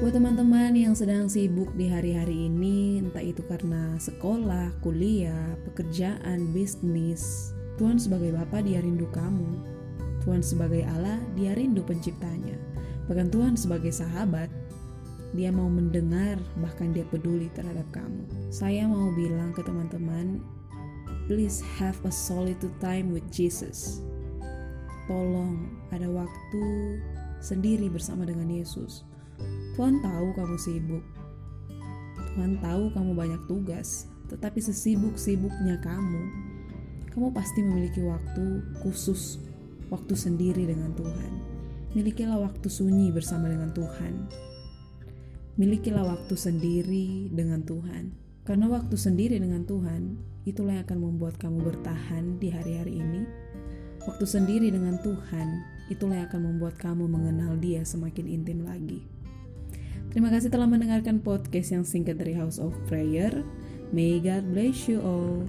Buat teman-teman yang sedang sibuk di hari-hari ini, entah itu karena sekolah, kuliah, pekerjaan, bisnis, Tuhan sebagai Bapa dia rindu kamu. Tuhan sebagai Allah dia rindu penciptanya. Bahkan Tuhan sebagai sahabat, dia mau mendengar, bahkan dia peduli terhadap kamu. Saya mau bilang ke teman-teman, please have a solitude time with Jesus. Tolong ada waktu sendiri bersama dengan Yesus Tuhan tahu kamu sibuk. Tuhan tahu kamu banyak tugas, tetapi sesibuk-sibuknya kamu, kamu pasti memiliki waktu khusus, waktu sendiri dengan Tuhan. Milikilah waktu sunyi bersama dengan Tuhan. Milikilah waktu sendiri dengan Tuhan. Karena waktu sendiri dengan Tuhan, itulah yang akan membuat kamu bertahan di hari-hari ini. Waktu sendiri dengan Tuhan, itulah yang akan membuat kamu mengenal Dia semakin intim lagi. Terima kasih telah mendengarkan podcast yang singkat dari House of Prayer. May God bless you all.